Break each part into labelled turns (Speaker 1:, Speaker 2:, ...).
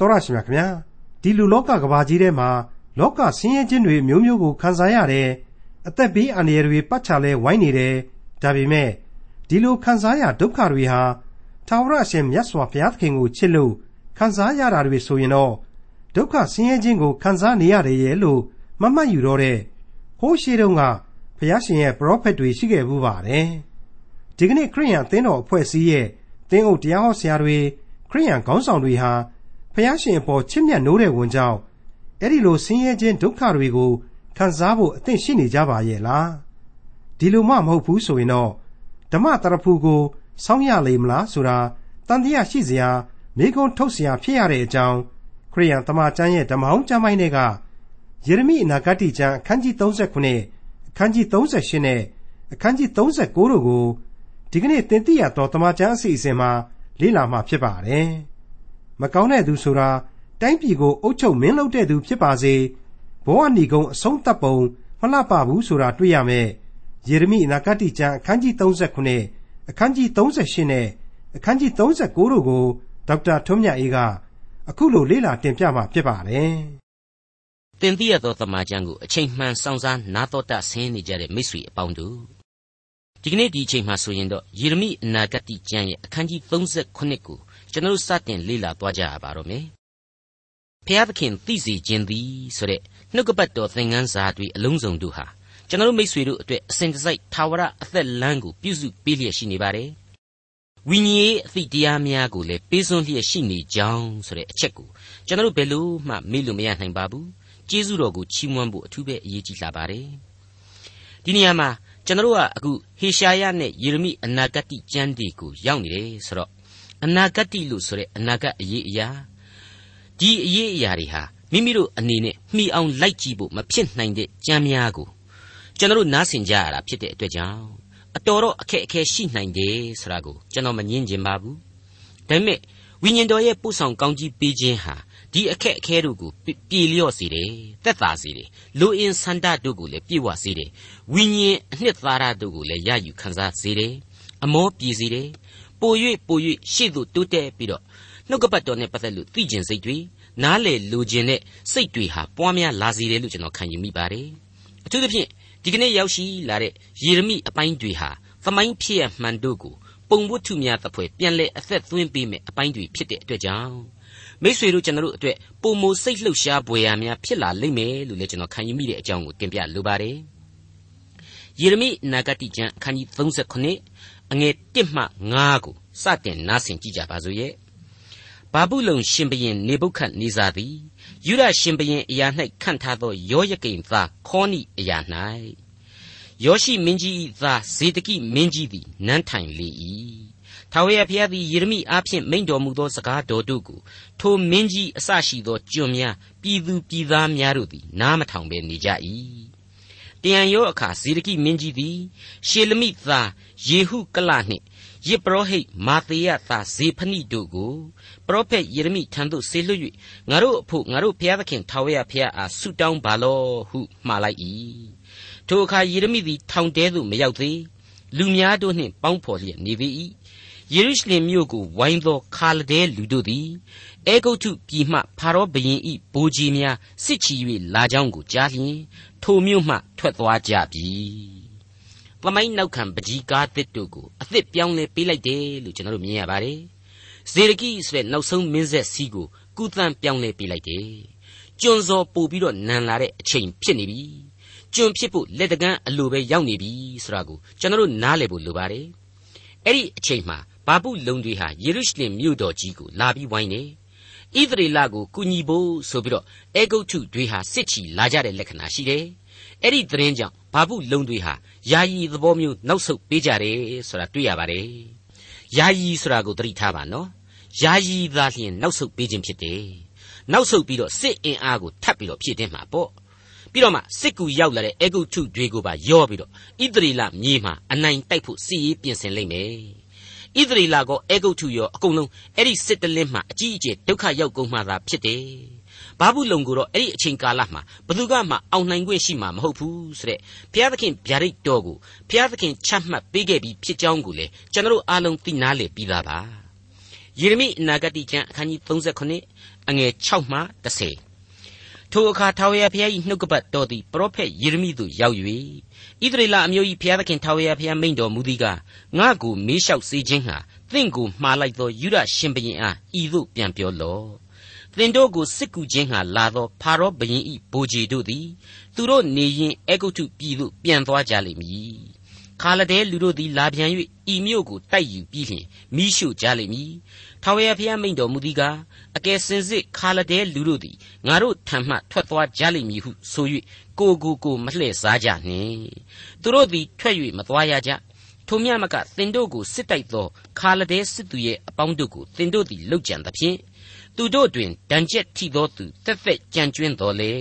Speaker 1: တော်ရရှိမြခင်ဗျာဒီလူလောကကဘာကြီးထဲမှာလောကဆင်းရဲခြင်းတွေမျိုးမျိုးကိုခံစားရတယ်အသက်ဘေးအန္တရာယ်တွေပတ်ချလဲဝိုင်းနေတယ်ဒါပေမဲ့ဒီလိုခံစားရဒုက္ခတွေဟာထာဝရအရှင်မြတ်စွာဘုရားသခင်ကိုချစ်လို့ခံစားရတာတွေဆိုရင်တော့ဒုက္ခဆင်းရဲခြင်းကိုခံစားနေရတယ်ရဲ့လို့မမှတ်ယူတော့တဲ့ဟိုးရှိတုန်းကဘုရားရှင်ရဲ့ပရောဖက်တွေရှိခဲ့ဘူးပါတယ်ဒီကနေ့ခရိယန်အသင်းတော်အဖွဲ့အစည်းရဲ့သင်းအုပ်တရားဟောဆရာတွေခရိယန်ခေါင်းဆောင်တွေဟာ ဖះရှင်အပေါ်ချစ်မြတ်နိုးတဲ့ဝန်ကြောင့်အဲ့ဒီလိုဆင်းရဲခြင်းဒုက္ခတွေကိုခံစားဖို့အသင့်ရှိနေကြပါရဲ့လားဒီလိုမှမဟုတ်ဘူးဆိုရင်တော့ဓမ္မတရဖူကိုစောင့်ရလိမ့်မလားဆိုတာတန်တရားရှိစရာမိကုံထုတ်စရာဖြစ်ရတဲ့အကြောင်းခရိယန်တမန်ကျမ်းရဲ့ဓမ္မဟောင်းကျမ်းပိုင်းတွေကယေရမိအနာဂတ်ကျမ်းအခန်းကြီး39အခန်းကြီး38နဲ့အခန်းကြီး39တို့ကိုဒီကနေ့သင်သိရတော့တမန်ကျမ်းအစီအစဉ်မှာလေ့လာမှာဖြစ်ပါတယ်။ မကောင်းတဲ့သူဆိုတာတိုင်းပြည်ကိုအုပ်ချုပ်မင်းလုပ်တဲ့သူဖြစ်ပါစေဘဝဏီကုံအဆုံးသတ်ပုံမလှပဘူးဆိုတာတွေ့ရမယ်။ယေရမိအနာဂတိကျမ်းအခန်းကြီး39အခန်းကြီး38နဲ့အခန်းကြီး39တို့ကိုဒေါက်တာထွန်းမြတ်အေးကအခုလိုလေ့လာတင်ပြမှာဖြစ်ပါတယ်။
Speaker 2: တင်ပြရသောတမန်ကျမ်းကိုအချိန်မှန်စောင့်စားနားတော်တာဆင်းနေကြတဲ့မိတ်ဆွေအပေါင်းတို့ဒီကနေ့ဒီအချိန်မှာဆိုရင်တော့ယေရမိအနာဂတိကျမ်းရဲ့အခန်းကြီး38ကို ကျွန်တော်စတင်လေ့လာသွားကြရပါတော့မယ်။ဖျားသခင်သိစေခြင်းသည်ဆိုတဲ့နှုတ်ကပတ်တော်သင်ခန်းစာတွေအလုံးစုံတို့ဟာကျွန်တော်မိတ်ဆွေတို့အတွက်အစဉ်တစိုက်ထာဝရအသက်လမ်းကိုပြုစုပေးလျက်ရှိနေပါတယ်။ဝိညာဉ်ရေးအသည့်တရားများကိုလည်းပေးစွန့်လျက်ရှိနေကြောင်းဆိုတဲ့အချက်ကိုကျွန်တော်ဘယ်လို့မှမေ့လို့မရနိုင်ပါဘူး။ကျေးဇူးတော်ကိုချီးမွမ်းဖို့အထူးပဲအရေးကြီးလာပါတယ်။ဒီနေရာမှာကျွန်တော်ကအခုဟေရှာယနဲ့ယေရမိအနာဂတ်ကျမ်းတွေကိုရောက်နေတယ်ဆိုတော့ အနာဂတ်လို့ဆိုတဲ့အနာဂတ်အရေးအရာဒီအရေးအရာတွေဟာမိမိတို့အနေနဲ့မှီအောင်လိုက်ကြည့်ဖို့မဖြစ်နိုင်တဲ့ကြမ်းများကိုကျွန်တော်နားဆင်ကြရတာဖြစ်တဲ့အတွက်ကြောင့်အတော်တော့အခက်အခဲရှိနိုင်တယ်ဆိုတာကိုကျွန်တော်မငြင်းကျင်ပါဘူးဒါပေမဲ့ဝိညာဉ်တော်ရဲ့ပို့ဆောင်ကောင်းကြီးပေးခြင်းဟာဒီအခက်အခဲတို့ကိုပြေလျော့စေတယ်တက်တာစေတယ်လူအင်ဆန္ဒတို့ကိုလည်းပြေဝစေတယ်ဝိညာဉ်အနှစ်သာရတို့ကိုလည်းရယူခံစားစေတယ်အမောပြေစေတယ် ပို၍ပို၍ရှေ့သို့တိုးတက်ပြီးတော့နှုတ်ကပတ်တော်နဲ့ပတ်သက်လို့သိကျင်စိတ်တွေနားလေလိုချင်တဲ့စိတ်တွေဟာပွားများလာစေတယ်လို့ကျွန်တော်ခံယူမိပါတယ်အထူးသဖြင့်ဒီကနေ့ရောက်ရှိလာတဲ့ယေရမိအပိုင်းတွေဟာသမိုင်းဖြစ်ရမှန်တို့ကိုပုံဝတ္ထုများသဖွယ်ပြန်လဲအသက်သွင်းပေးမယ်အပိုင်းတွေဖြစ်တဲ့အတွက်ကြောင့်မိษွေတို့ကျွန်တော်တို့အတွက်ပုံမိုစိတ်လှုပ်ရှားပွေရာများဖြစ်လာလိမ့်မယ်လို့လည်းကျွန်တော်ခံယူမိတဲ့အကြောင်းကိုတင်ပြလိုပါတယ်ယေရမိနာဂတိကျမ်းအခန်းကြီး39 အငယ်1မှ9ကိုစတင်နားဆင်ကြည့်ကြပါစို့ရဲ့ဘာဘူးလုံရှင်ဘရင်နေဗုခတ်နေဇာသည်ယူဒရှင်ဘရင်အရာ၌ခန့်ထားသောယောယကိမ်သားခေါနိအရာ၌ယောရှိမင်းကြီး၏သားဇေဒကိမင်းကြီးသည်နန်းထိုင်လေ၏ထာဝရဘုရားသည်ယေရမိအားဖြင့်မိန့်တော်မူသောစကားတော်တို့ကိုထိုမင်းကြီးအစရှိသောကျွန်များပြည်သူပြည်သားများတို့သည်နားမထောင်ဘဲနေကြ၏ တယံရောအခါဇေဒကိမင်းကြီးသည်ရှေလမိသားယေဟုကလနှင့်ယေပရောဟိတ်မာသေယသားဇေဖနိတို့ကိုပရောဖက်ယေရမိထံသို့ဆေလွှတ်၍ငါတို့အဖို့ငါတို့ဘုရားသခင်ထာဝရဘုရားအားဆုတောင်းပါလော့ဟုမှာလိုက်၏ထိုအခါယေရမိသည်ထောင်တဲသို့မရောက်သေးလူများတို့နှင့်ပေါင်းဖော်လျက်နေသေး၏ယေရုရှလင်မြို့ကိုဝိုင်းသောခါလဒဲလူတို့သည်အေဂုတ်ထုပြည်မှဖာရောဘုရင်၏ဘိုးကြီးများစစ်ချီ၍လာကြောင်းကိုကြားလျင် ထိုမြို့မှထွက်သွားကြပြီ။ပမိုင်းနောက်ခံပကြီးကားတစ်တို့ကိုအသစ်ပြောင်းလဲပေးလိုက်တယ်လို့ကျွန်တော်တို့မြင်ရပါတယ်။ဇေရကိဆိုတဲ့နောက်ဆုံးမင်းဆက်စီးကိုကုသန်ပြောင်းလဲပေးလိုက်တယ်။ကျွန်းစောပို့ပြီးတော့နန်လာတဲ့အချိန်ဖြစ်နေပြီ။ကျွန်းဖြစ်ဖို့လက်တကန်းအလိုပဲရောက်နေပြီဆိုတာကိုကျွန်တော်တို့နားလည်ဖို့လိုပါတယ်။အဲ့ဒီအချိန်မှာဘာပုလုံတွေဟာယေရုရှလင်မြို့တော်ကြီးကိုလာပြီးဝိုင်းနေ ဣသရေလကိုကူညီဖို့ဆိုပြီးတော့အေဂုတ်ထုတွေဟာစစ်ချီလာကြတဲ့လက္ခဏာရှိတယ်။အဲ့ဒီသတင်းကြောင့်ဘာပုလုံတွေဟာယာယီသဘောမျိုးနောက်ဆုတ်ပေးကြတယ်ဆိုတာတွေ့ရပါတယ်။ယာယီဆိုတာကိုသတိထားပါနော်။ယာယီသာလျှင်နောက်ဆုတ်ပေးခြင်းဖြစ်တယ်။နောက်ဆုတ်ပြီးတော့စစ်အင်အားကိုထပ်ပြီးတော့ဖြည့်တင်းမှာပေါ့။ပြီးတော့မှစစ်ကူရောက်လာတဲ့အေဂုတ်ထုတွေကိုပါယောပြီးတော့ဣသရေလမြေမှာအနိုင်တိုက်ဖို့စီရေးပြင်ဆင်လိမ့်မယ်။ ဣသရေလကောအေဂုတ်ထုရောအကုန်လုံးအဲ့ဒီစစ်တလင်းမှအကြီးအကျယ်ဒုက္ခရောက်ကုန်မှသာဖြစ်တယ်။ဘာဘူးလုံကိုတော့အဲ့ဒီအချိန်ကာလမှာဘသူကမှအောင်နိုင်ခွင့်ရှိမှာမဟုတ်ဘူးဆိုတဲ့ဘုရားသခင်ဗျာဒိတ်တော်ကိုဘုရားသခင်ချမှတ်ပေးခဲ့ပြီးဖြစ်ကြောင်းကိုလေကျွန်တော်အားလုံးသိနာလေပြီးသားပါ။ယေရမိအနာဂတိကျမ်းအခန်းကြီး39အငယ်6မှ10 ထိုအခါထာဝရဘုရား၏နှုတ်ကပတ်တော်သည်ပရောဖက်ယေရမိသို့ရောက်၍ဣသရေလအမျိုး၏ဘုရားသခင်ထာဝရဘုရားမိန့်တော်မူသည်ကားငါ့ကိုမေးလျှောက်စေခြင်းဟာသင်ကိုမှားလိုက်သောယူဒရှင်ဘုရင်အားဤသို့ပြန်ပြောလော့သင်တို့ကိုစစ်ကူခြင်းဟာလာသောဖာရောဘုရင်၏ဗိုလ်ခြေတို့သည်သူတို့နေရင်အေဂုတ်ထုပြည်သို့ပြန်သွားကြလိမ့်မည်ခါလဒဲလူတို့သည်လာပြန်၍ဤမြို့ကိုတိုက်ယူပြီးလျှင်မိရှုကြလိမ့်မည် ထာဝရဘုရားမိန့်တော်မူသည်ကားအကယ်စင်စစ်ခါလဒဲလူတို့သည်ငါတို့ထံမှထွက်သွားကြလိမ့်မည်ဟုဆို၍ကိုကိုကိုမလှည့်စားကြနှင့်သူတို့သည်ထွက်၍မသွားရကြထိုမြမကသင်တို့ကိုစစ်တိုက်သောခါလဒဲစစ်သူရဲ့အပေါင်းတို့ကိုသင်တို့သည်လှုပ်ကြံသဖြင့်သူတို့တွင်ဒဏ်ချက်ထိသောသူတက်သက်ကြံကျွင်းတော်လေ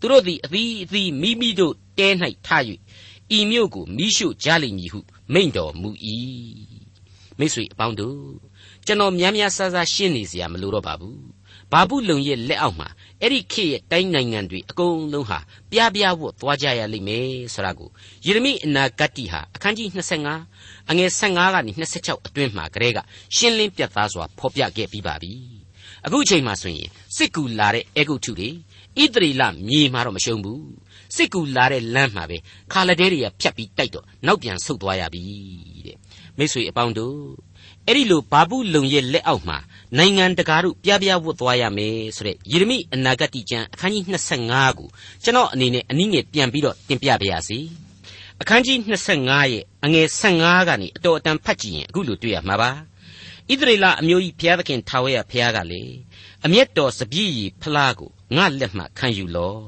Speaker 2: သူတို့သည်အသီးအသီးမိမိတို့တဲ၌ထ၍ဤမြို့ကိုမိရှုကြလိမ့်မည်ဟုမိန့်တော်မူ၏မိတ်ဆွေအပေါင်းတို့ ကျွန်တော်များများဆဆရှင်းနေစရာမလိုတော့ပါဘူးဘာဘူးလုံရဲ့လက်အောက်မှာအဲ့ဒီခေတ်ရဲ့တိုင်းနိုင်ငံတွေအကုန်လုံးဟာပြပြဝတ်သွားကြရလိမ့်မယ်ဆိုတာကိုယေရမိအနာဂတ်တိဟာအခန်းကြီး25အငယ်15ကနေ26အတွင်းမှာကလေးကရှင်းလင်းပြသစွာဖော်ပြခဲ့ပြီးပါပြီအခုချိန်မှာဆိုရင်စစ်ကူလာတဲ့အေဂုတ်ထုတွေဣသရေလမြေမှာတော့မရှုံးဘူးစစ်ကူလာတဲ့လမ်းမှာပဲခါလဒဲတွေကဖြတ်ပြီးတိုက်တော့နောက်ပြန်ဆုတ်သွားရပြီတဲ့မိတ်ဆွေအပေါင်းတို့ အဲ့ဒီလိုဘာဘူးလုံရဲ့လက်အောက်မှာနိုင်ငံတကာတို့ပြပြဝတ်သွားရမယ်ဆိုတဲ့ယေရမိအနာဂတ်ကျမ်းအခန်းကြီး25ကိုကျွန်တော်အနေနဲ့အနည်းငယ်ပြန်ပြီးတော့တင်ပြပါရစေအခန်းကြီး25ရဲ့အငယ်15ကနေအတော်အတန်ဖတ်ကြည့်ရင်အခုလိုတွေ့ရမှာပါဣသရေလအမျိုးကြီးဘုရားသခင်ထာဝရဘုရားကလေအမျက်တော်စပြည့်ရီဖလားကိုငါလက်မှခံယူလော့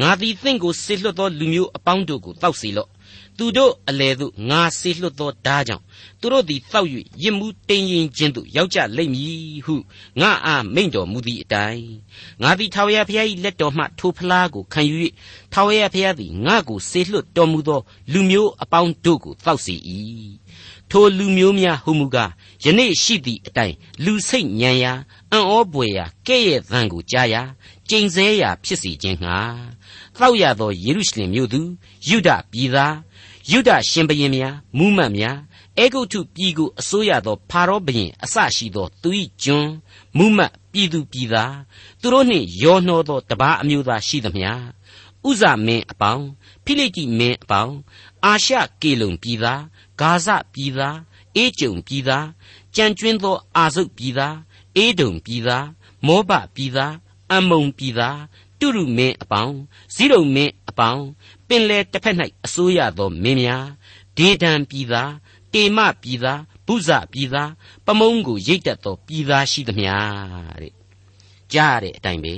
Speaker 2: ငါသည်သင်ကိုဆေလွတ်သောလူမျိုးအပေါင်းတို့ကိုတောက်စီလော့ သူတို့အလေသို့ငါဆေလွတ်သောဓာကြောင့်သူတို့သည်တောက်၍ရစ်မှုတင်းရင်ချင်းသို့ရောက်ကြလိမ့်မည်ဟုငါအားမိန့်တော်မူသည့်အတိုင်းငါသည်ထာဝရဘုရား၏လက်တော်မှထိုဖလားကိုခံယူ၍ထာဝရဘုရားသည်ငါကိုဆေလွတ်တော်မူသောလူမျိုးအပေါင်းတို့ကိုတောက်စီ၏ထိုလူမျိုးများဟုမူကားယနေ့ရှိသည့်အတိုင်းလူစိတ်ညံရာအံ့ဩပွေရာကဲ့ရဲ့သံကိုကြားရာကျိန်ဆဲရာဖြစ်စီခြင်းငှာတောက်ရသောယေရုရှလင်မြို့သူယုဒပြည်သား ယုဒရှင်ဘရင်များမူးမတ်များအေဂုတ်ထုပြည်ကိုအစိုးရသောဖာရောဘုရင်အစရှိသောသူ၏ကျွန်မူးမတ်ပြည်သူပြည်သားသူတို့နှင့်ရောနှောသောတပားအမျိုးသားရှိသမျှဥဇမင်းအပေါင်းဖိလိတိမင်းအပေါင်းအာရှကေလုံပြည်သားဂါဇပြည်သားအေကြုံပြည်သားကြံကျွင်းသောအာဇုတ်ပြည်သားအေဒုံပြည်သားမောဘပြည်သားအမုံပြည်သားတုရုမင်းအပေါင်းဇိရုံမင်းအပေါင်း ပင်လေတစ်ဖက်၌အစိုးရသောမင်းများဒေဒံပြည်သားတေမပြည်သားဘုဇပြည်သားပမုံးကိုရိတ်တက်သောပြည်သားရှိသမျှတဲ့ကြားရတဲ့အတိုင်းပဲ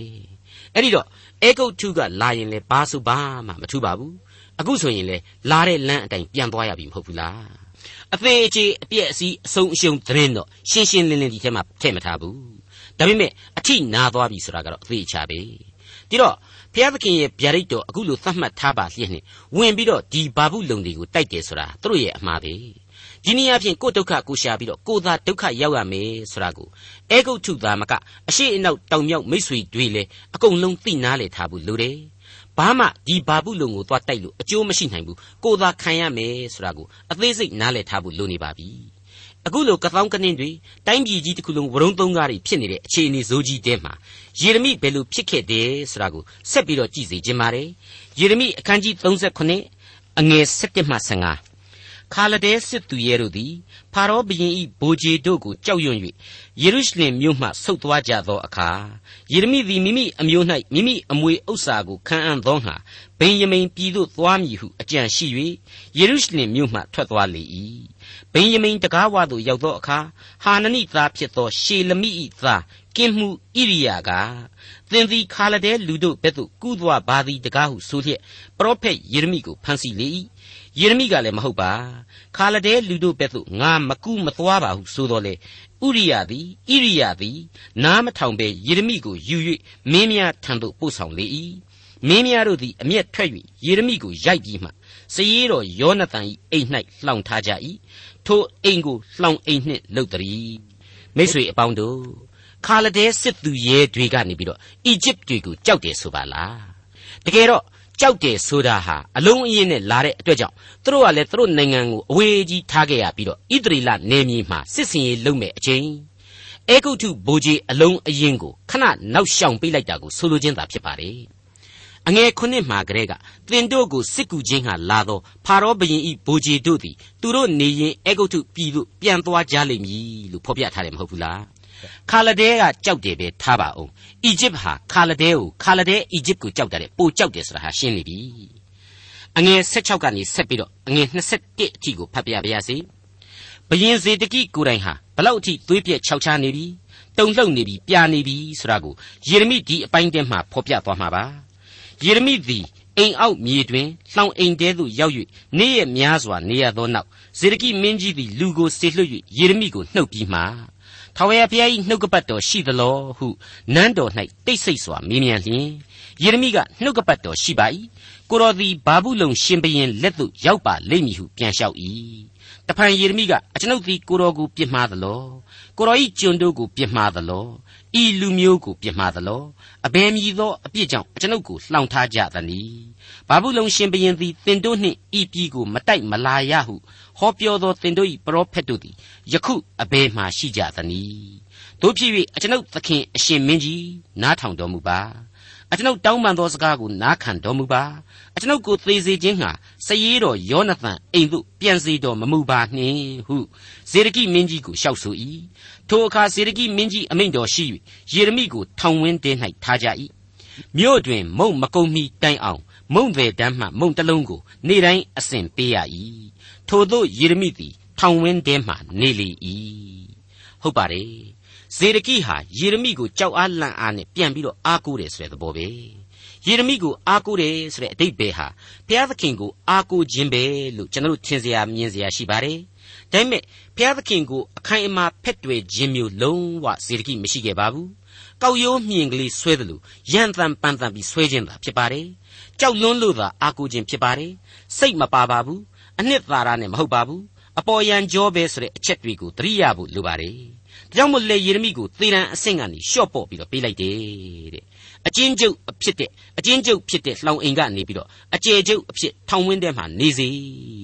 Speaker 2: အဲ့ဒီတော့အေဂုတ်ထုကလာရင်လေဘာဆိုဘာမှမထူပါဘူးအခုဆိုရင်လေလာတဲ့လမ်းအတိုင်းပြန်သွားရပြီမဟုတ်ဘူးလားအသေးအချေအပြည့်အစည်းအဆုံးအရှုံးသတင်းတော့ရှင်းရှင်းလင်းလင်းဒီထဲမှာထည့်မထားဘူးဒါပေမဲ့အထိနာသွားပြီဆိုတာကတော့အသေးချပဲဒီတော့ ဘုရားသခင်ရဲ့ဗျာဒိတ်တော်အခုလိုသတ်မှတ်ထားပါလျက်နဲ့ဝင်ပြီးတော့ဒီဘာဘူးလုံတွေကိုတိုက်တယ်ဆိုတာသူတို့ရဲ့အမှားပဲဒီနည်းအားဖြင့်ကိုယ်ဒုက္ခကိုရှာပြီးတော့ကိုယ်သာဒုက္ခရောက်ရမယ်ဆိုတာကိုအဲဂုတ်ထုသားမကအရှိအနောက်တောင်မြောက်မိတ်ဆွေတွေလည်းအကုန်လုံးသိနာလေထားဘူးလို့တယ်ဘာမှဒီဘာဘူးလုံကိုသွားတိုက်လို့အကျိုးမရှိနိုင်ဘူးကိုယ်သာခံရမယ်ဆိုတာကိုအသေးစိတ်နားလည်ထားဖို့လိုနေပါပြီ အခုလိုကသောင်းကနင်းတွေတိုင်းပြည်ကြီးတစ်ခုလုံးဝရုံသုံးကားတွေဖြစ်နေတဲ့အခြေအနေဇိုးကြီးတဲမှာယေရမိဘယ်လိုဖြစ်ခဲ့တယ်ဆိုတာကိုဆက်ပြီးတော့ကြည့်စေခြင်းပါတယ်ယေရမိအခန်းကြီး38အငယ်7မှ15ခါလဒဲစစ်သူရဲတို့သည်ဖာရောဘုရင်၏ဗိုလ်ခြေတို့ကိုကြောက်ရွံ့၍ယေရုရှလင်မြို့မှဆုတ်သွားကြသောအခါယေရမိသည်မိမိအမျိုး၌မိမိအမွေဥစ္စာကိုခံအံ့သောငှာဗင်ယမိန်ပြည်သို့သွားမည်ဟုအကြံရှိ၍ယေရုရှလင်မြို့မှထွက်သွားလေ၏ ဗင်ယမိန်တကားဝသို့ရောက်သောအခါဟာနနိသားဖြစ်သောရှေလမိ၏သားကင်းမှုဣရိယာကသင်သည်ခါလဒဲလူတို့ဘက်သို့ကူးသွားပါသည်တကားဟုဆိုလျက်ပရောဖက်ယေရမိကိုဖန်ဆီးလေ၏ယေရမိကလည်းမဟုတ်ပါခါလဒဲလူတို့ဘက်သို့ငါမကူမသွားပါဟုဆိုတော်လေဥရိယသည်ဣရိယသည်နားမထောင်ပဲယေရမိကိုယူ၍မင်းများထံသို့ပို့ဆောင်လေ၏မင်းများတို့သည်အမျက်ထွက်၍ယေရမိကိုရိုက်ပြီးမှ စည်ရတော်ယောနသန်၏အိမ်၌လှောင်ထားကြ၏ထိုအိမ်ကိုလှောင်အိမ်နှင့်လှုပ်တည်းမိတ်ဆွေအပေါင်းတို့ခါလဒဲစစ်သူရဲတွေကနေပြီးတော့အီဂျစ်တွေကိုကြောက်တယ်ဆိုပါလားတကယ်တော့ကြောက်တယ်ဆိုတာဟာအလုံးအင်းနဲ့လာတဲ့အတွက်ကြောင့်သူတို့ကလည်းသူတို့နိုင်ငံကိုအဝေးကြီးထားခဲ့ရပြီးတော့ဣသရေလနယ်မြေမှာစစ်စင်ရေးလုပ်မဲ့အချိန်အဲဂုတ်ထုဘိုးကြီးအလုံးအရင်ကိုခဏနောက်ရှောင်ပေးလိုက်တာကိုဆိုလိုခြင်းသာဖြစ်ပါတယ် အငယ်ခုနှစ်မှာကလေးကသင်တို့ကိုစစ်ကူချင်းဟာလာတော့ဖာရောဘုရင်ဤဘိုးကြီးတို့သည်သူတို့နေရင်အဲဂုတ်ထုပြည်သို့ပြန်သွားကြလိမ့်မည်လို့ဖော်ပြထားတယ်မဟုတ်ဘူးလားခါလဒဲကကြောက်တယ်ပဲထားပါအောင်အီဂျစ်ဟာခါလဒဲကိုခါလဒဲအီဂျစ်ကိုကြောက်တယ်ပိုကြောက်တယ်ဆိုတာဟာရှင်းနေပြီအငယ်16ကနေဆက်ပြီးတော့အငယ်21အထိကိုဖတ်ပြပါရစေဘယင်ဇေတကိကိုယ်တိုင်ဟာဘလောက်အထိသွေးပြက်ခြောက်ခြားနေပြီတုံလှုပ်နေပြီပြာနေပြီဆိုတာကိုယေရမိဒီအပိုင်းတဲမှာဖော်ပြသွားမှာပါ ယေရမိသည်အိမ်အောက်မြေတွင်လှောင်အိမ်တဲသို့ရောက်၍နေ့ရက်များစွာနေရသောနောက်ဇေဒကိမင်းကြီးသည်လူကိုဆေလွှတ်၍ယေရမိကိုနှုတ်ပြီးမှထာဝရဘုရား၏နှုတ်ကပတ်တော်ရှိသလောဟုနန်းတော်၌တိတ်ဆိတ်စွာမေးမြန်းလျင်ယေရမိကနှုတ်ကပတ်တော်ရှိပါ၏ ကိုတော်သည်ဘာဘူးလုံရှင်ဘရင်လက်သို့ရောက်ပါလိမ့်မည်ဟုပြန်လျှောက်၏တဖန်ယေရမိကအကျွန်ုပ်သည်ကိုတော်ကိုပြစ်မှားသလောကိုတော်၏ကျွန်တို့ကိုပြစ်မှားသလောဤလူမျိုးကိုပြစ်မှားသလောအဘယ်မည်သောအပြစ်ကြောင့်ကျွန်ုပ်ကိုလှောင်ထားကြသနည်းဘာဘူးလုံရှင်ဘရင်သည်တင်တို့နှင့်ဤပြည်ကိုမတိုက်မလာရဟုဟောပြောသောတင်တို့၏ပရောဖက်တို့သည်ယခုအဘယ်မှရှိကြသနည်းတို့ဖြစ်၍အကျွန်ုပ်သခင်အရှင်မင်းကြီးနားထောင်တော်မူပါအကျွန်ုပ်တောင်းပန်သောစကားကိုနားခံတော်မူပါ အကျွန်ုပ်ကိုသေစေခြင်းဟာစည်ရတော်ယောနသန်အိမ်သို့ပြန်စေတော်မမူပါနှင့်ဟုဇေဒကိမင်းကြီးကိုလျှောက်ဆို၏ထိုအခါဇေဒကိမင်းကြီးအမိန့်တော်ရှိ၍ယေရမိကိုထောင်ဝင်းတဲ၌ထားကြ၏မြို့တွင် မုံမကုံမီတိုင်အောင် မုံတယ်တမ်းမှမုံတလုံးကို နေ့တိုင်းအစဉ်ပေးရ၏ထို့သောယေရမိသည်ထောင်ဝင်းတဲမှနေလေ၏ဟုတ်ပါတယ်ဇေဒကိဟာယေရမိကိုကြောက်အားလန့်အားနဲ့ပြန်ပြီးတော့အားကိုးတယ်ဆိုတဲ့သဘောပဲ ယေရမိကိုအားကိုးတယ်ဆိုတဲ့အတိတ်ပဲဟာဘုရားသခင်ကိုအားကိုးခြင်းပဲလို့ကျွန်တော်တို့ထင်စရာမြင်စရာရှိပါတယ်ဒါပေမဲ့ဘုရားသခင်ကိုအခိုင်အမာဖက်တွယ်ခြင်းမျိုးလုံးဝဇေဒကိမရှိခဲ့ပါဘူးကောက်ရိုးမြင်ကလေးဆွဲတယ်လို့ရန်တန်ပန်တန်ပြီးဆွဲခြင်းသာဖြစ်ပါတယ်ကြောက်လွန်းလို့သာအားကိုးခြင်းဖြစ်ပါတယ်စိတ်မပါပါဘူးအနှစ်သာရနဲ့မဟုတ်ပါဘူးအပေါ်ယံကြောပဲဆိုတဲ့အချက်တွေကိုသတိရဖို့လိုပါတယ်ကြောင့်မို့လေယေရမိကိုသေတံအဆင့်ကနေရှော့ပေါ့ပြီးတော့ပေးလိုက်တယ်တဲ့ အချင်းကျုပ်အဖြစ်တဲ့အချင်းကျုပ်ဖြစ်တဲ့လှောင်အိမ်ကနေပြီးတော့အကျယ်ကျုပ်အဖြစ်ထောင်ဝင်းထဲမှာနေစေ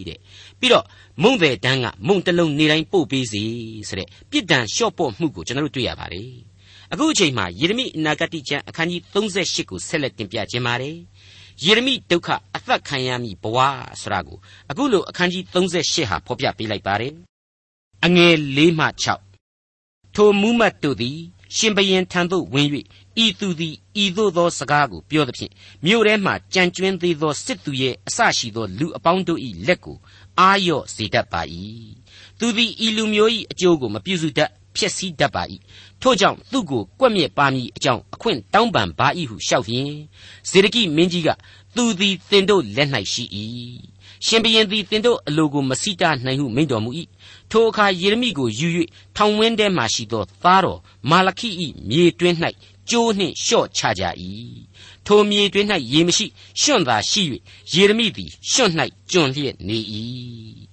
Speaker 2: တဲ့ပြီးတော့မုံတဲ့တန်းကမုံတလုံးနေတိုင်းပို့ပေးစေဆိုတဲ့ပြစ်ဒဏ်ရှော့ပေါ့မှုကိုကျွန်တော်တို့တွေ့ရပါတယ်အခုအချိန်မှာယေရမိအနာဂတိကျမ်းအခန်းကြီး38ကိုဆက်လက်တင်ပြခြင်းပါတယ်ယေရမိဒုက္ခအသက်ခံရမည်ဘဝဆိုတာကိုအခုလိုအခန်းကြီး38ဟာဖော်ပြပေးလိုက်ပါတယ်အငယ်၄မှ6ထိုမူးမတ်တို့သည်ရှင်ဘရင်ထံသို့ဝင်၍ ဤသူသည်ဤသို့သောစကားကိုပြောသဖြင့်မြို့ထဲမှကြံကျွင်းသေးသောစစ်သူရဲ့အစရှိသောလူအပေါင်းတို့၏လက်ကိုအာရော့စေတတ်ပါ၏သူသည်ဤလူမျိုး၏အကျိုးကိုမပြုစုတတ်ဖြစ်စည်းတတ်ပါ၏ထို့ကြောင့်သူ့ကိုကွက်မြက်ပါမည်အကြောင်းအခွင့်တောင်းပန်ပါ၏ဟုလျှောက်ဖြင့်ဇေဒကိမင်းကြီးကသူသည်တင်တို့လက်၌ရှိ၏ရှင်ဘရင်သည်တင်တို့အလိုကိုမစိတနိုင်ဟုမိန့်တော်မူ၏ထိုအခါယေရမိကိုယူ၍ထောင်ဝင်းထဲမှရှိသောသားတော်မာလခိ၏မြေတွင်း၌ ကျိုးနှင့်လျှော့ချကြ၏ထိုမြေတွင်း၌ရေမရှိရွှွန့်သာရှိ၍ယေရမိသည်ရွှွန့်၌ကျွံလျက်နေ၏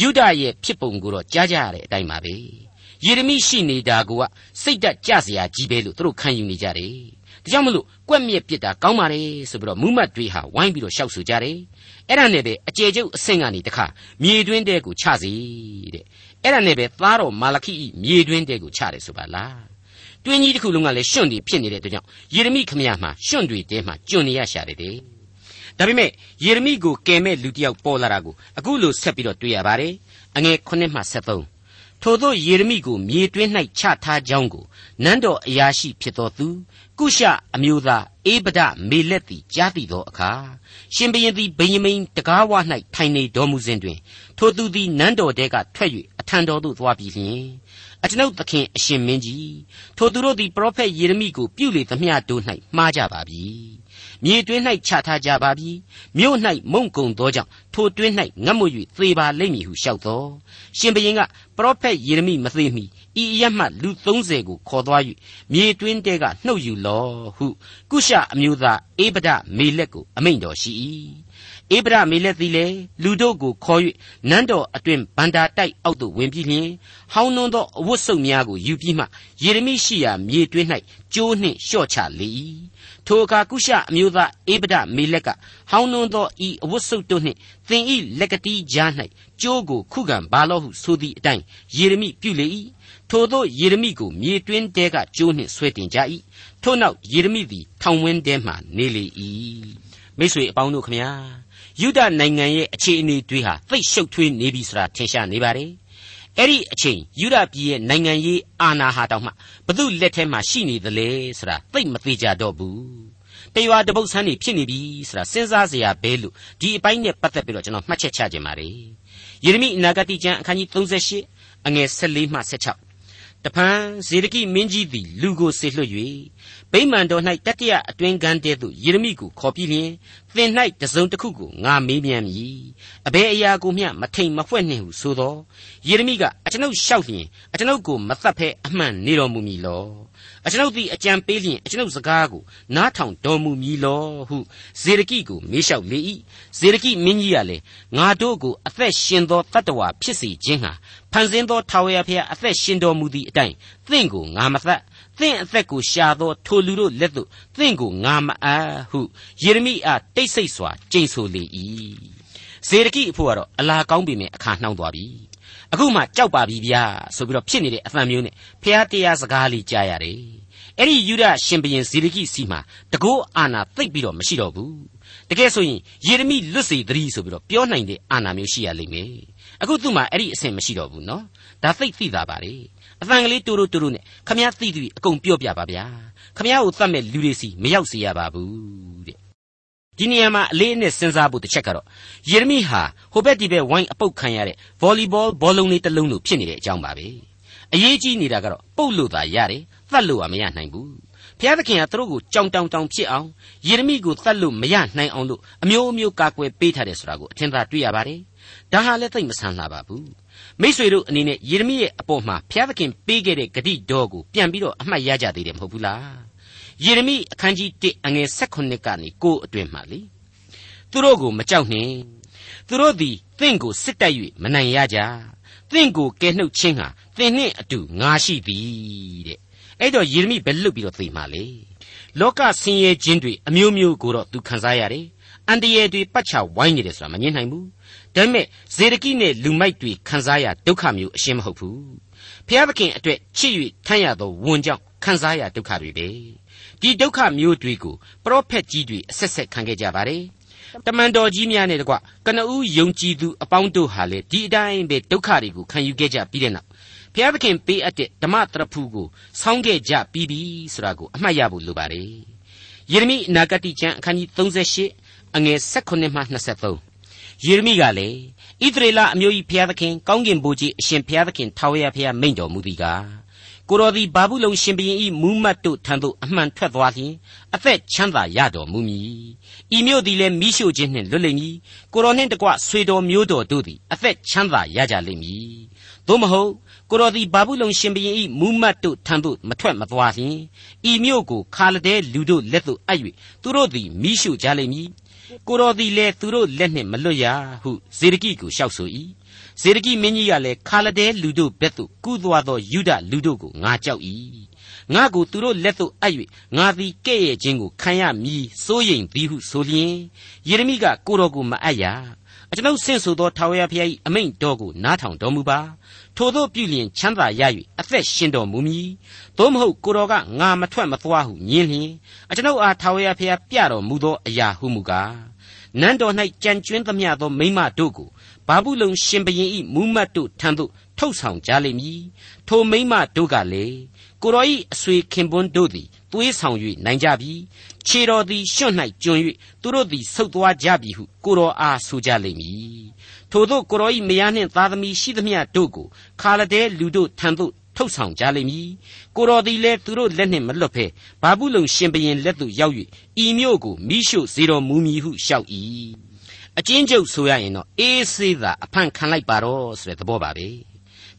Speaker 2: ယုဒရဲ့ဖြစ်ပုံကိုတော့ကြားကြရတဲ့အတိုင်းပါပဲယေရမိရှိနေတာကစိတ်တက်ကြစရာကြီးပဲလို့သူတို့ခံယူနေကြတယ်ဒါကြောင့်မလို့ကွက်မြက်ပစ်တာကောင်းပါလေဆိုပြီးတော့မူးမတ်တွေဟာဝိုင်းပြီးတော့ရှောက်ဆိုကြတယ်အဲ့ဒါနဲ့ပဲအကျေကျုပ်အဆင့်ကနေတခါမြေတွင်းတဲကိုချစေတဲ့အဲ့ဒါနဲ့ပဲသားတော်မာလခိဤမြေတွင်းတဲကိုချတယ်ဆိုပါလား တွင်းကြီးတစ်ခုလုံးကလည်းရှွန့်တွေဖြစ်နေတဲ့အတွက်ကြောင့်ယေရမိခမရမှာရှွန့်တွေတဲမှာကျွနေရရှာတယ်တဲ့ဒါပေမဲ့ယေရမိကိုကယ်မဲ့လူတစ်ယောက်ပေါ်လာတာကိုအခုလိုဆက်ပြီးတော့တွေ့ရပါတယ်အငယ်9မှ73ထို့သောယေရမိကိုမြေတွင်း၌ချထားကြောင်းကိုနန်းတော်အရာရှိဖြစ်သောသူကုရှအမျိုးသားအေဗဒမေလက်သည်ကြားသိသောအခါရှင်ဘရင်သည်ဗိယမိန်တကားဝ၌ထိုင်နေတော်မူစဉ်တွင် ထိုသူသည်နန်းတော်ထဲကထွက်၍အထံတော်သို့သွားပြီးလျှင် အကျွန်ုပ်သခင်အရှင်မင်းကြီးထိုသူတို့သည်ပရောဖက်ယေရမိကိုပြုလေသမျှတို့၌မှားကြပါပြီမြေတွင်း၌ချထားကြပါပြီမြို့၌မုံကုံသောကြောင့်ထိုတွင်း၌ငတ်မွ၍သေပါလိမ့်မည်ဟုလျှောက်သောရှင်ဘရင်ကပရောဖက်ယေရမိမသေးမီဤအရမှလူ30ကိုခေါ်သွား၍မြေတွင်းတဲကနှုတ်ယူလောဟုကုရှအမျိုးသားအေဗဒမေလက်ကိုအမိန့်တော်ရှိ၏ အေဗရမေလက်သည်လည်းလူတို့ကိုခေါ်၍နန်းတော်အတွင်ဗန္တာတိုက်အောက်သို့ဝင်ပြီးလျှင်ဟောင်းနှွန်းသောအဝတ်စုပ်များကိုယူပြီးမှယေရမိရှိရာမြေတွင်း၌ကျိုးနှင့်လျှော့ချလေ၏ထိုအခါကုရှအမျိုးသားအေဗဒမေလက်ကဟောင်းနှွန်းသောဤအဝတ်စုပ်တို့နှင့်သင်ဤလက်ကတိကြား၌ကျိုးကိုခုခံပါလော့ဟုဆိုသည့်အတိုင်းယေရမိပြုလေ၏ထိုသောယေရမိကိုမြေတွင်းတဲကကျိုးနှင့်ဆွဲတင်ကြ၏ထို့နောက်ယေရမိသည်ထောင်ဝင်းထဲမှနေလေ၏မိတ်ဆွေအပေါင်းတို့ခမညာ ယူဒနိုင်ငံရဲ့အခြေအနေတွေဟာသိပ်ရှုပ်ထွေးနေပြီဆိုတာထင်ရှားနေပါတယ်အဲ့ဒီအချိန်ယူဒပြည်ရဲ့နိုင်ငံရေးအာဏာဟာတောင်မှဘသူလက်ထဲမှာရှိနေသလဲဆိုတာသိပ်မသေးကြတော့ဘူးတရွာတပုတ်ဆန်းနေဖြစ်နေပြီဆိုတာစဉ်းစားစရာပဲလို့ဒီအပိုင်းနဲ့ပတ်သက်ပြီးတော့ကျွန်တော်မှတ်ချက်ချခြင်းပါတယ်ယေရမိအနာဂတိကျမ်းအခန်းကြီး38အငယ်14မှ16 တဖန်ဇေဒကိမင်းကြီးသည်လူကိုစေလွှတ်၍ဗိမာန်တော်၌တတိယအတွင်းကန်းတဲသို့ယေရမိကိုခေါ်ပြီးလျှင်သင်၌တစုံတစ်ခုကိုငါမေးမြန်းမည်အဘယ်အရာကိုမျှမထိန်မဖွဲ့နှင့်ဟုဆိုသောယေရမိကအကျွန်ုပ်လျှောက်လျှင်အကျွန်ုပ်ကိုမသတ်ဖဲအမှန်နေတော်မူမည်လော အကျွန်ုပ်သည်အကြံပေးလျင်အကျွန်ုပ်စကားကိုနားထောင်တော်မူမည်လောဟုဇေဒကိကိုမေးလျှောက်လေ၏ဇေဒကိမင်းကြီးကလည်းငါတို့ကိုအသက်ရှင်သောတတ္တဝါဖြစ်စေခြင်းဟာဖန်ဆင်းသောထာဝရဘုရားအသက်ရှင်တော်မူသည့်အတိုင်းသင်ကိုငါမသတ်သင်အသက်ကိုရှာသောထိုလူတို့လက်သို့သင်ကိုငါမအပ်ဟုယေရမိအားတိတ်ဆိတ်စွာကြိမ်ဆိုလေ၏ဇေဒကိအဖို့ကတော့အလာကောင်းပေမဲ့အခါနှောင်းသွားပြီ အခုမှကြောက်ပါပြီဗျာဆိုပြီးတော့ဖြစ်နေတဲ့အသံမျိုးနဲ့ဖះတရားစကားလေးကြားရတယ်အဲ့ဒီယူဒရှင်ဘရင်ဇေဒကိစီမှာတကောအာနာသိပ်ပြီးတော့မရှိတော့ဘူးတကယ်ဆိုရင်ယေရမိလွတ်စေသတိဆိုပြီးတော့ပြောနိုင်တဲ့အာနာမျိုးရှိရလိမ့်မယ်အခုသူ့မှာအဲ့ဒီအဆင့်မရှိတော့ဘူးနော်ဒါသိပ်သိတာပါလေအသံကလေးတူတူတူတူနဲ့ခမည်းသိသူအကုန်ပြောပြပါဗျာခမည်းကိုသတ်မဲ့လူတွေစီမရောက်စေရပါဘူးတဲ့ ဒီနေရာမှာအလေးအနက်စဉ်းစားဖို့တစ်ချက်ကတော့ယေရမိဟာဟိုဘက်ဒီဘက်ဝိုင်းအပုတ်ခံရတဲ့ဗော်လီဘောဘောလုံးလေးတစ်လုံးလိုဖြစ်နေတဲ့အကြောင်းပါပဲအရေးကြီးနေတာကတော့ပုတ်လို့သာရတယ်သတ်လို့ကမရနိုင်ဘူးဘုရားသခင်ကသူတို့ကိုကြောင်တောင်တောင်ဖြစ်အောင်ယေရမိကိုသတ်လို့မရနိုင်အောင်လို့အမျိုးမျိုးကာကွယ်ပေးထားတယ်ဆိုတာကိုအထင်သာတွေ့ရပါတယ်ဒါဟာလည်းသိမဆန်းလာပါဘူးမိษွေတို့အနေနဲ့ယေရမိရဲ့အပေါ်မှာဘုရားသခင်ပေးခဲ့တဲ့ဂတိတော်ကိုပြန်ပြီးတော့အမှတ်ရကြသေးတယ်မဟုတ်ဘူးလား ယေရမိအခန်းကြီး1အငယ်16ကနေ9အတွင်မှာလေသူတို့ကိုမကြောက်နှင့်သူတို့သည်သင်ကိုစစ်တိုက်၍မနိုင်ရကြသင်ကိုကဲနှုတ်ခြင်းဟာသင်နှင့်အတူငါရှိသည်တဲ့အဲ့တော့ယေရမိဘယ်လွတ်ပြီးတော့သိမှာလေလောကဆင်းရဲခြင်းတွေအမျိုးမျိုးကိုတော့သူခံစားရတယ်အန်တရယ်တွေပတ်ချဝိုင်းနေတယ်ဆိုတာမငြင်းနိုင်ဘူးဒါပေမဲ့ဇေဒကိနဲ့လူမိုက်တွေခံစားရဒုက္ခမျိုးအရှင်းမဟုတ်ဘူးဖျားသခင်အတွက်ချစ်၍ထမ်းရသောဝန်ကြောင့်ခံစားရဒုက္ခတွေပဲ ဒီဒုက္ခမျိုးတွေကိုပရောဖက်ကြီးတွေအဆက်ဆက်ခံခဲ့ကြပါတယ်တမန်တော်ကြီးများနဲ့တကွကနဦးယုံကြည်သူအပေါင်းတို့ဟာလေဒီအတိုင်းပဲဒုက္ခတွေကိုခံယူခဲ့ကြပြီးတဲ့နောက်ဘုရားသခင်ပေးအပ်တဲ့ဓမ္မတရဖူကိုဆောင်းခဲ့ကြပြီးပြီဆိုတာကိုအမှတ်ရဖို့လိုပါတယ်ယေရမိအနာဂတိကျမ်းအခန်းကြီး38အငယ်16မှ23ယေရမိကလည်းဣသရေလအမျိုး၏ဘုရားသခင်ကောင်းကင်ဘုရားအရှင်ဘုရားသခင်ထာဝရဘုရားမိန့်တော်မူသည်ကား ကိုတော်သည်ဘာဘူးလုံရှင်ဘရင်ဤမူးမတ်တို့ထံသို့အမှန်ထွက်သွားလျင်အသက်ချမ်းသာရတော်မူမည်ဤမြို့သည်လည်းမိရှို့ခြင်းနှင့်လွတ်လိမ့်မည်ကိုတော်နှင့်တကွဆွေတော်မျိုးတော်တို့သည်အသက်ချမ်းသာရကြလိမ့်မည်သို့မဟုတ်ကိုတော်သည်ဘာဘူးလုံရှင်ဘရင်ဤမူးမတ်တို့ထံသို့မထွက်မသွားလျင်ဤမြို့ကိုခါလဒဲလူတို့လက်သို့အပ်၍သူတို့သည်မိရှို့ကြလိမ့်မည်ကိုတော်သည်လည်းသူတို့လက်နှင့်မလွတ်ရဟုဇေဒကိကိုလျှောက်ဆို၏ ဇေဒကိမင်းကြီးကလည်းခါလဒဲလူတို့ဘက်သို့ကူးသွားသောယူဒလူတို့ကိုငါကြောက်၏ငါကိုသူတို့လက်သို့အပ်၍ငါသည်ကဲ့ရဲ့ခြင်းကိုခံရမည်စိုးရိမ်သည်ဟုဆိုလျင်ယေရမိကကိုတော်ကိုမအပ်ရအကျွန်ုပ်ဆင့်ဆိုသောထာဝရဘုရား၏အမိန့်တော်ကိုနားထောင်တော်မူပါထိုသို့ပြုလျင်ချမ်းသာရ၍အသက်ရှင်တော်မူမည်သို့မဟုတ်ကိုတော်ကငါမထွက်မသွားဟုညင်းလျင်အကျွန်ုပ်အားထာဝရဘုရားပြတော်မူသောအရာဟုမူကားနန်းတော်၌ကြံကျွင်းသမျှသောမိမတို့ကို ဘာဘူးလုံရှင်ဘရင်ဤမူးမတ်တို့ထံသို့ထုတ်ဆောင်ကြလိမ့်မည်ထိုမိမတို့ကလည်းကိုတော်ဤအဆွေခင်ပွန်းတို့သည်သွေးဆောင်၍နိုင်ကြပြီခြေတော်သည်ရွှွန့်၌ကျွံ၍သူတို့သည်ဆုတ်သွားကြပြီဟုကိုတော်အားဆိုကြလိမ့်မည်ထို့သောကိုတော်ဤမယားနှင့်သားသမီးရှိသမျှတို့ကိုခါလဒဲလူတို့ထံသို့ထုတ်ဆောင်ကြလိမ့်မည်ကိုတော်သည်လည်းသူတို့လက်နှင့်မလွတ်ဘဲဘာဘူးလုံရှင်ဘရင်လက်သို့ရောက်၍ဤမြို့ကိုမိရှို့စေတော်မူမည်ဟုလျှောက်၏ အချင်းကျုပ်ဆိုရရင်တော့အေးဆေးသာအဖန်ခံလိုက်ပါတော့ဆိုတဲ့သဘောပါပဲ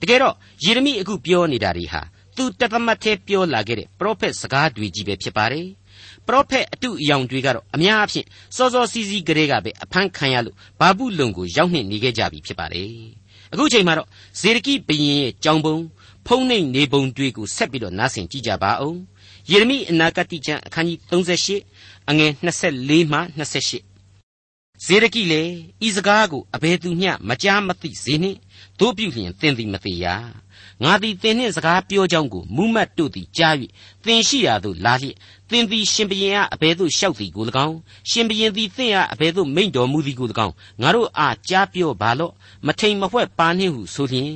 Speaker 2: တကယ်တော့ယေရမိအခုပြောနေတာတွေဟာသူတသမတ်သေးပြောလာခဲ့တဲ့ပရောဖက်စကားတွေကြီးပဲဖြစ်ပါတယ်ပရောဖက်အတုအယောင်တွေကတော့အများအဖြစ်စောစောစီးစီးကလေးကပဲအဖမ်းခံရလို့ဘာဘူးလုံကိုရောက်နှင့်နေခဲ့ကြပြီဖြစ်ပါတယ်အခုချိန်မှာတော့ဇေဒကိဘုရင်ရဲ့ကြောင်ပုံဖုံးနှိမ်နေပုံတွေကိုဆက်ပြီးတော့နားဆင်ကြည့်ကြပါအောင်ယေရမိအနာဂတိကျမ်းအခန်းကြီး38အငယ်24မှ28 ဇေဒကိလေဤစကားကိုအဘယ်သူမျှမကြားမသိစေနှင့်တို့ပြုလျင်သင်သည်မသိရငါသည်သင်နှင့်စကားပြောကြောင်းကိုမူးမတ်တို့သည်ကြား၍သင်ရှိရာသို့လာလျက် သင်သည်ရှင်ဘရင်အားအဘယ်သို့လျှောက်သည်ကို၎င်းရှင်ဘရင်သည်သင်အားအဘယ်သို့မိန့်တော်မူသည်ကို၎င်းငါတို့အားကြားပြောပါလော့မထိန်မဖွဲ့ပါနှင့်ဟုဆိုလျင်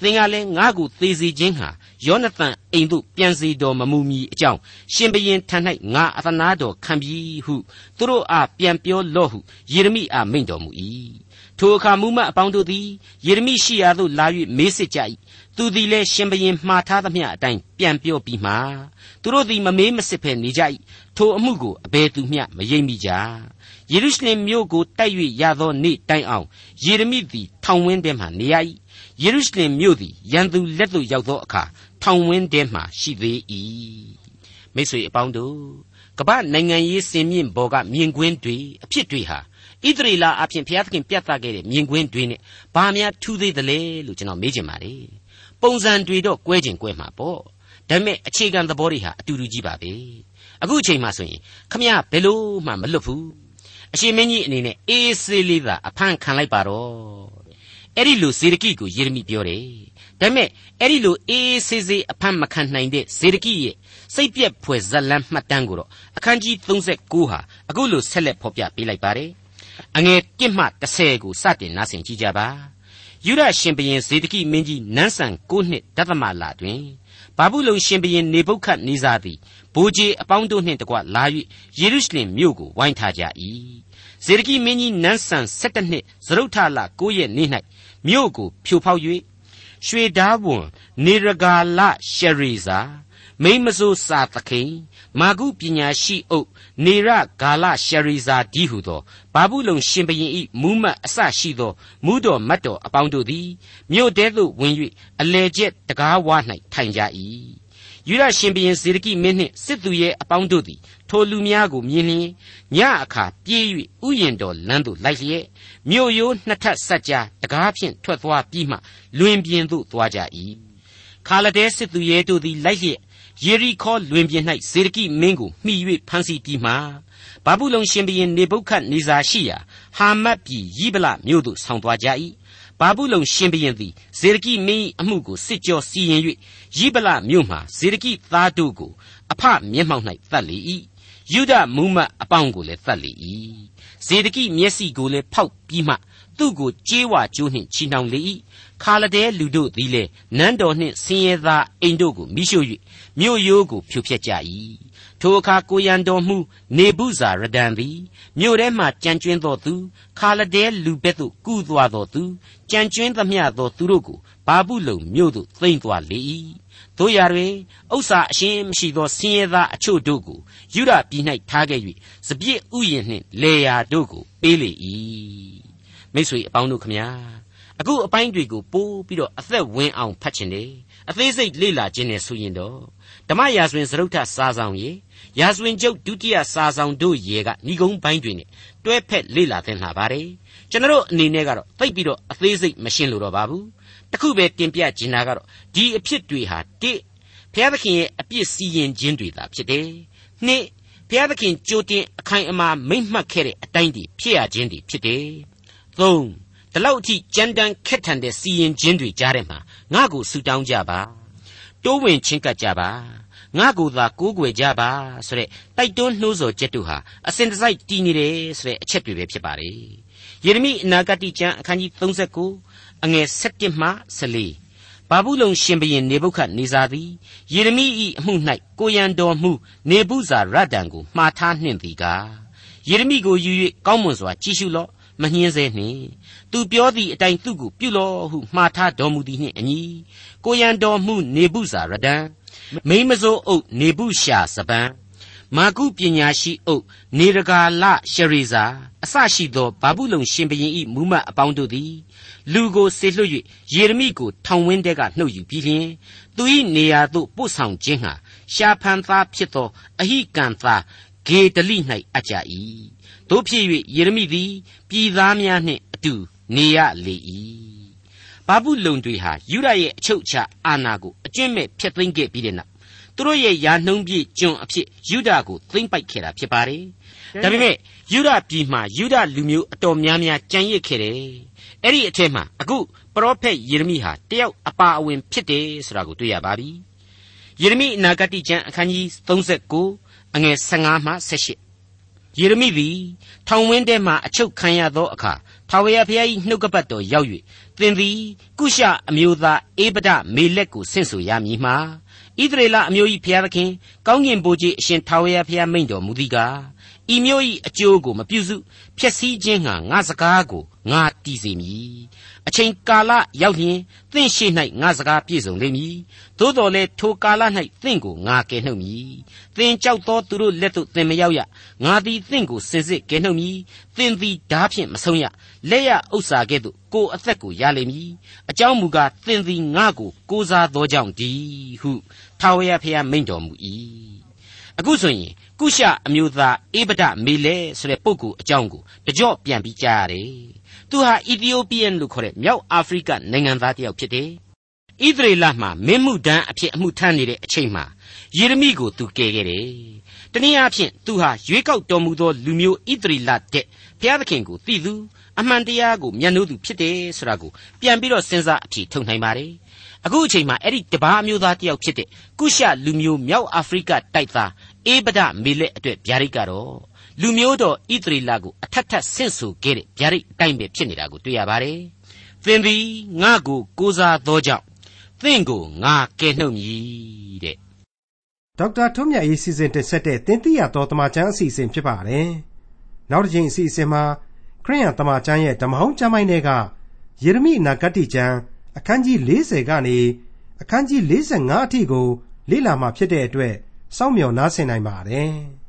Speaker 2: သင်ကလည်းငါကိုသေစေခြင်းဟာယောနသန်အိမ်သို့ပြန်စေတော်မမူမီအကြောင်းရှင်ဘရင်ထံ၌ငါအသနာတော်ခံပြီဟုသူတို့အားပြန်ပြောလော့ဟုယေရမိအားမိန့်တော်မူ၏ ထိုအခါမူမတ်အပေါင်းတို့သည်ယေရမိရှိရာသို့လာ၍မေးစစ်ကြ၏သူသည်လည်းရှင်ဘရင်မှားထားသမျှအတိုင်းပြန်ပြောပြီးမှသူတို့သည်မမေးမစစ်ဖဲနေကြ၏ထိုအမှုကိုအဘယ်သူမျှမယိမ့်မိကြယေရုရှလင်မြို့ကိုတိုက်၍ရသောနေ့တိုင်အောင်ယေရမိသည်ထောင်ဝင်းထဲမှနေရ၏ယေရုရှလင်မြို့သည်ရန်သူလက်သို့ရောက်သောအခါထောင်ဝင်းထဲမှရှိသေး၏မိတ်ဆွေအပေါင်းတို့ကမ္ဘာနိုင်ငံရေးစင်မြင့်ဘော်ကမြင်ကွင်းတွေအဖြစ်တွေဟာ ဣသရေလအဖြစ်ဘုရားသခင်ပြတ်သားခဲ့တဲ့မြင်ကွင်းတွေနဲ့ဘာများထူးသေးသလဲလို့ကျွန်တော်မေးချင်ပါတယ်ပုံစံတွေတော့ကွဲကျင်ကွဲမှာပေါ့ဒါပေမဲ့အခြေခံသဘောတွေဟာအတူတူကြီးပါပဲအခုအချိန်မှဆိုရင်ခမရဘယ်လို့မှမလွတ်ဘူးအရှင်မင်းကြီးအနေနဲ့အေးဆေးလေးသာအဖမ်းခံလိုက်ပါတော့အဲ့ဒီလိုဇေဒကိကိုယေရမိပြောတယ်ဒါပေမဲ့အဲ့ဒီလိုအေးဆေးဆေးအဖမ်းမခံနိုင်တဲ့ဇေဒကိရဲ့စိတ်ပြက်ဖွယ်ဇက်လန်းမှတ်တမ်းကိုတော့အခန်းကြီး39ဟာအခုလိုဆက်လက်ဖော်ပြပေးလိုက်ပါတယ် အငယ်1မှ30ကိုစတင်နားဆင်ကြည့်ကြပါယုဒရှင်ဘရင်ဇေဒကိမင်းကြီးနန်းဆန်9နှစ်ဒသမလတွင်ဘာဘူးလုံရှင်ဘရင်နေဗုခတ်နေဇာသည်ဘိုးကြီးအပေါင်းတို့နှင့်တကွလာ၍ယေရုရှလင်မြို့ကိုဝိုင်းထားကြ၏ဇေဒကိမင်းကြီးနန်းဆန်17နှစ်ဇရုထလ9ရက်နေ့၌မြို့ကိုဖြိုဖောက်၍ရွှေဓာဝန်နေရဂါလရှရီဇာမိမစိုးစာသခိန် မာကုပညာရှိအုပ်နေရဂါလရှရီဇာဒီဟုသောဘာဘူးလုံရှင်ဘရင်ဤမူးမတ်အစရှိသောမူးတော်မတ်တော်အပေါင်းတို့သည်မြို့တဲသို့ဝင်၍အလေကျက်တကားဝါ၌ထိုင်ကြ၏ယူရရှင်ဘရင်ဇေဒကိမင်းနှင့်စစ်သူရဲ့အပေါင်းတို့သည်ထိုလူများကိုမြင်လျင်ညအခါပြေး၍ဥယျင်တော်လမ်းသို့လိုက်လျက်မြို့ရိုးနှစ်ထပ်ဆက်ကြားတကားဖြင့်ထွက်သွားပြီးမှလွင်ပြင်သို့သွားကြ၏ခါလဒဲစစ်သူရဲတို့သည်လိုက်လျက် ယေရီခေါလွင်ပြင်၌ဇေဒကိမင်းကိုမှီ၍ဖမ်းဆီးပြီးမှဘာဘူးလုံရှင်ဘရင်နေဗုခတ်နေဇာရှိရာဟာမတ်ပြည်ယိဗလမြို့သို့ဆောင်သွားကြ၏ဘာဘူးလုံရှင်ဘရင်သည်ဇေဒကိမင်းအမှုကိုစစ်ကြောစီရင်၍ယိဗလမြို့မှဇေဒကိသားတို့ကိုအဖမျက်မှောက်၌တတ်လေ၏ယုဒမူမတ်အပေါင်းကိုလည်းတတ်လေ၏ ဇေဒကိမျက်စိကိုလည်းဖောက်ပြီးမှသူ့ကိုကြေးဝါကျိုးနှင့်ချီနှောင်လေ၏ခါလဒဲလူတို့သည်လည်းနန်းတော်နှင့်ဆင်းရဲသားအိမ်တို့ကိုမိရှို့၍မြို့ရိုးကိုဖြိုဖျက်ကြ၏ထိုအခါကိုရန်တော်မှုနေဘူးဇာရဒန်သည်မြို့ထဲမှကြံကျွင်းသောသူခါလဒဲလူဘက်သို့ကူးသွားသောသူကြံကျွင်းသမျှသောသူတို့ကိုဘာဘူးလုံမြို့သို့သိမ်းသွားလေ၏ တို့ရတွင်ဥစ္စာအရှင်းမရှိသောဆင်းရဲသားအချို့တို့ကိုယူရပြည်၌ထားခဲ့၍စပြစ်ဥယျာဉ်နှင့်လေယာတို့ကိုပေးလေ၏မိတ်ဆွေအပေါင်းတို့ခမညာအခုအပိုင်းတွေကိုပိုးပြီးတော့အသက်ဝင်အောင်ဖတ်ချင်တယ်အသေးစိတ်လေ့လာခြင်းနဲ့ဆိုရင်တော့ဓမ္မရာဇဝင်စရုပ်ထစာဆောင်ရေရာဇဝင်ကျုပ်ဒုတိယစာဆောင်တို့ရေကဏီကုန်းပိုင်းတွေနဲ့တွဲဖက်လေ့လာသင်လာပါတယ်ကျွန်တော်အနေနဲ့ကတော့သိပ်ပြီးတော့အသေးစိတ်မရှင်းလို့တော့ပါဘူး တခုပဲတင်ပြချင်တာကတော့ဒီအဖြစ်တွေဟာတိဘုရားသခင်ရဲ့အပြစ်စီရင်ခြင်းတွေသာဖြစ်တယ်နှစ်ဘုရားသခင်ကြိုတင်အခိုင်အမာမိန့်မှတ်ခဲ့တဲ့အတိုင်းတည်ဖြစ်ရခြင်းတွေဖြစ်တယ်သုံးဒီလောက်အထိကြမ်းတမ်းခက်ထန်တဲ့စီရင်ခြင်းတွေကြားထဲမှာငါ့ကိုဆူတောင်းကြပါတိုးဝင်ချင်းကပ်ကြပါငါ့ကိုသာကိုးကွယ်ကြပါဆိုတဲ့တိုက်တွန်းနှိုးဆော်ချက်တို့ဟာအစဉ်တစိုက်တည်နေတယ်ဆိုတဲ့အချက်တွေပဲဖြစ်ပါလေယေရမိအနာဂတိကျမ်းအခန်းကြီး39 အငယ်7မှ14ဘာဘူးလုံရှင်ဘရင်နေဗုခတ်နေဇာသည်ယေရမိ၏အမှု၌ကိုရန်တော်မှုနေဘူးဇာရဒန်ကိုမှားထားနှင့်သည်ကားယေရမိကိုယူ၍ကောင်းမွန်စွာကြည့်ရှုလော့မနှင်းစေနှင့်သူပြောသည့်အတိုင်းသူ့ကိုပြုလော့ဟုမှားထားတော်မူသည်နှင့်အညီကိုရန်တော်မှုနေဘူးဇာရဒန်မိမစိုးအုပ်နေဘူးရှာစပန်မာကုပညာရှိအုပ်နေရဂါလရှရီဇာအစရှိသောဘာဘူးလုံရှင်ဘရင်ဤမူမတ်အပေါင်းတို့သည် လူကိုဆေလွှတ်၍ယေရမိကိုထောင်ဝင်းတဲကနှုတ်ယူပြီးလျှင်သူ၏နေရာသို့ပို့ဆောင်ခြင်းဟာရှာဖန်သားဖြစ်သောအဟိကံသားဂေဒလိ၌အပ်ကြ၏တို့ဖြစ်၍ယေရမိသည်ပြည်သားများနှင့်အတူနေရလေ၏ဘာဘူးလုံတွေဟာယူရရဲ့အချုပ်အခြာအာဏာကိုအကျွင့်မဲ့ဖျက်သိမ်းခဲ့ပြီးတဲ့နောက်သူတို့ရဲ့ယာနှုံးပြည့်ကျွန်အဖြစ်ယူဒကိုသိမ့်ပိုက်ခဲ့တာဖြစ်ပါတယ်ဒါပေမဲ့ယူဒပြည်မှာယူဒလူမျိုးအတော်များများကြံ့ရစ်ခဲ့တယ် အဲ့ဒီအထက်မှာအခုပရောဖက်ယေရမိဟာတယောက်အပါအဝင်ဖြစ်တယ်ဆိုတာကိုတွေ့ရပါပြီယေရမိအနာဂတိကျမ်းအခန်းကြီး39အငယ်15မှ18ယေရမိသည်ထောင်ဝင်းထဲမှအချုပ်ခံရသောအခါထာဝရဘုရား၏နှုတ်ကပတ်တော်ရောက်၍သင်သည်ကုရှအမျိုးသားအေဗဒမေလက်ကိုဆင့်ဆိုရမည်မှာဣသရေလအမျိုး၏ဘုရားသခင်ကောင်းကင်ဘိုးကြီးအရှင်ထာဝရဘုရားမိန့်တော်မူသည်ကားဤမျိုး၏အကျိုးကိုမပြုစုဖျက်ဆီးခြင်းငှာငါစကားကို ငါတည်စေမည်အချိန်ကာလရောက်လျင်သင်ရှိ၌ငါစကားပြည့်စုံလိမ့်မည်သို့တော်လည်းထိုကာလ၌သင်ကိုငါကယ်နှုတ်မည်သင်ကြောက်သောသူတို့လက်သို့သင်မရောက်ရငါသည်သင်ကိုစင်စစ်ကယ်နှုတ်မည်သင်သည်ဓာဖြင့်မဆုံးရလက်ရဥစ္စာကဲ့သို့ကိုအသက်ကိုရလိမ့်မည်အကြောင်းမူကားသင်သည်ငါကိုကိုးစားသောကြောင့်ဒီဟုထာဝရဘုရားမိန့်တော်မူ၏အခုဆိုရင်ကုရှအမျိုးသားအေဗဒမေလဲဆိုတဲ့ပုဂ္ဂိုလ်အကြောင်းကိုတကြော့ပြန်ပြီးကြားရတယ်။ သူဟာအီသီယိုးပီးယန်လို့ခေါ်တဲ့မြောက်အာဖရိကနိုင်ငံသားတစ်ယောက်ဖြစ်တယ်။ဣသရေလမှာမင်းမှုဒန်းအဖြစ်အမှုထမ်းနေတဲ့အချိန်မှာယေရမိကိုသူကယ်ခဲ့တယ်။တနည်းအားဖြင့်သူဟာရွေးကောက်တော်မူသောလူမျိုးဣသရေလတဲ့ဘုရားသခင်ကိုသိသူအမှန်တရားကိုမျက်နှိုးသူဖြစ်တယ်ဆိုတာကိုပြန်ပြီးတော့စဉ်းစားအဖြေထုတ်နိုင်ပါတယ်။အခုအချိန်မှာအဲ့ဒီတပားမျိုးသားတယောက်ဖြစ်တဲ့ကုရှလူမျိုးမြောက်အာဖရိကတိုက်သားအေဗဒမေလက်အတွက်ဗျာဒိတ်ကတော့ လူမျိုးတော်ဣသရေလကိုအထက်ထက်ဆင့်ဆိုခဲ့တဲ့ဗျာဒိတ်အတိုင်းပဲဖြစ်နေတာကိုတွေ့ရပါတယ်။သင်သည်ငါ့ကိုကိုးစားသောကြောင့်သင်ကိုငါကယ်နှုတ်မည်တဲ့။
Speaker 1: ဒေါက်တာထွန်းမြတ်ရေးစီစဉ်တင်ဆက်တဲ့သင်သိရတော်တမချန်းအစီအစဉ်ဖြစ်ပါတယ်။နောက်တစ်ချိန်အစီအစဉ်မှာခရိယံတမချန်းရဲ့ဓမ္မဟောင်းကျမ်းပိုင်းတွေကယေရမိနာဂတိကျမ်းအခန်းကြီး40ကနေအခန်းကြီး45အထိကိုလေ့လာမှဖြစ်တဲ့အတွက်စောင့်မျှော်နားဆင်နိုင်ပါတယ်။